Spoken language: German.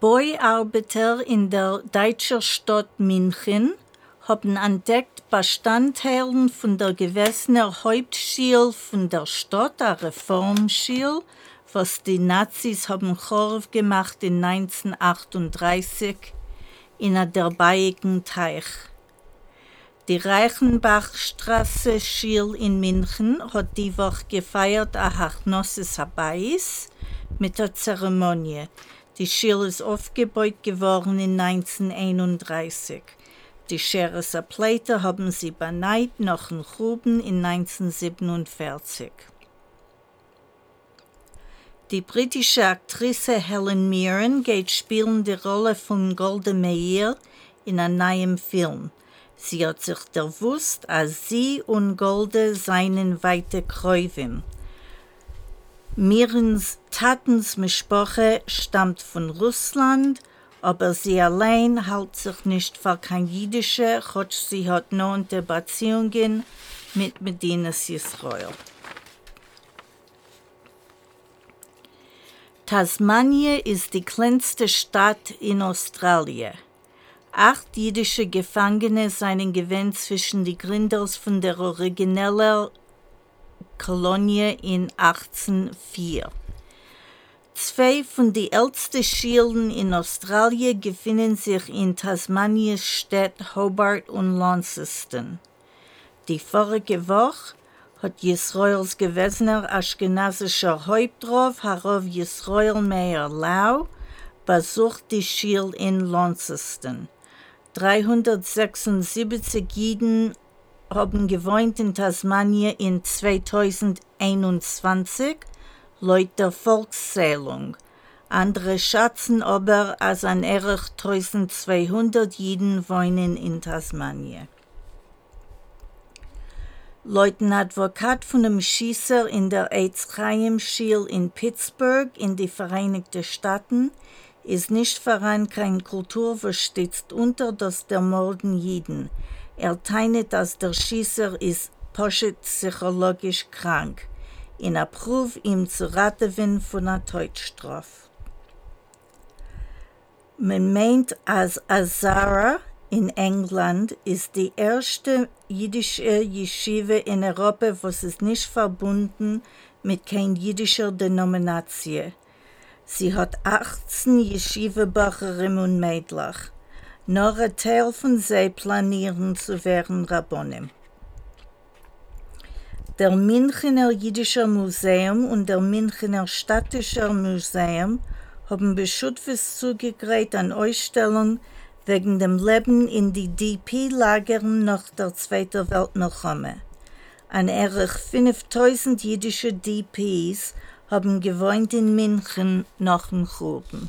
Bauarbeiter in der deutschen Stadt München haben entdeckt Bestandteilen von der gewessener Hauptschule von der Stadt, eine Reformschule, was die Nazis haben Chorf gemacht in 1938 in der Bayigen Teich. Die Reichenbachstraße Schule in München hat die Woche gefeiert a Hachnosses Habais mit der Zeremonie. Die Schule ist aufgebaut geworden in 1931. Die Schereser Pleite haben sie beneit nach den Gruben in 1947. Die britische Aktrice Helen Mirren geht spielen die Rolle von Golda Meir in einem neuen Film. Sie hat sich gewusst, als sie und Golda seinen weite Kräuvin. Mirens Tatensmischproche stammt von Russland, aber sie allein hält sich nicht für kein Jüdische, trotz sie hat noch unter Beziehungen mit Medinas Israel. Tasmania ist die kleinste Stadt in Australien. Acht jüdische Gefangene seien gewähnt zwischen die Gründers von der originellen Kolonie in 1804. Zwei von den ältesten Schielen in Australien befinden sich in Tasmaniens Städte Hobart und Launceston. Die vorige Woche hat Israels gewesener aschkenasischer Hauptrauf, Harav Yisrael Meir Lau, besucht die Schiel in Launceston. 376 Jiden haben gewohnt in Tasmania in 2021, laut der Volkszählung. Andere schätzen aber, als an Erich 1200 Jiden wohnen in Tasmania. Laut ein Advokat von dem Schießer in der Chaim Schiel in Pittsburgh in die Vereinigten Staaten ist nicht voran kein Kultur, unter das der Morden Jiden. Er teilt, dass der Schießer ist poschet psychologisch krank. In Abruf ihm zu raten von einer Todesstrafe. Man meint, als Azara in England ist die erste jüdische Yeshiva in Europa, was ist nicht verbunden mit kein jüdischer Denomination. Sie hat 18 Yeshiva-Bacherinnen und Mädlach. Nur ein Teil von sie planieren zu werden Rabbonim. Der Münchener Jüdischer Museum und der Münchener Städtischer Museum haben Beschutfes zugekriegt an Ausstellungen wegen dem Leben in die DP-Lagern nach der Zweiten Weltmilchome. An erich 5000 jüdische DPs haben gewohnt in München nach dem Gruben.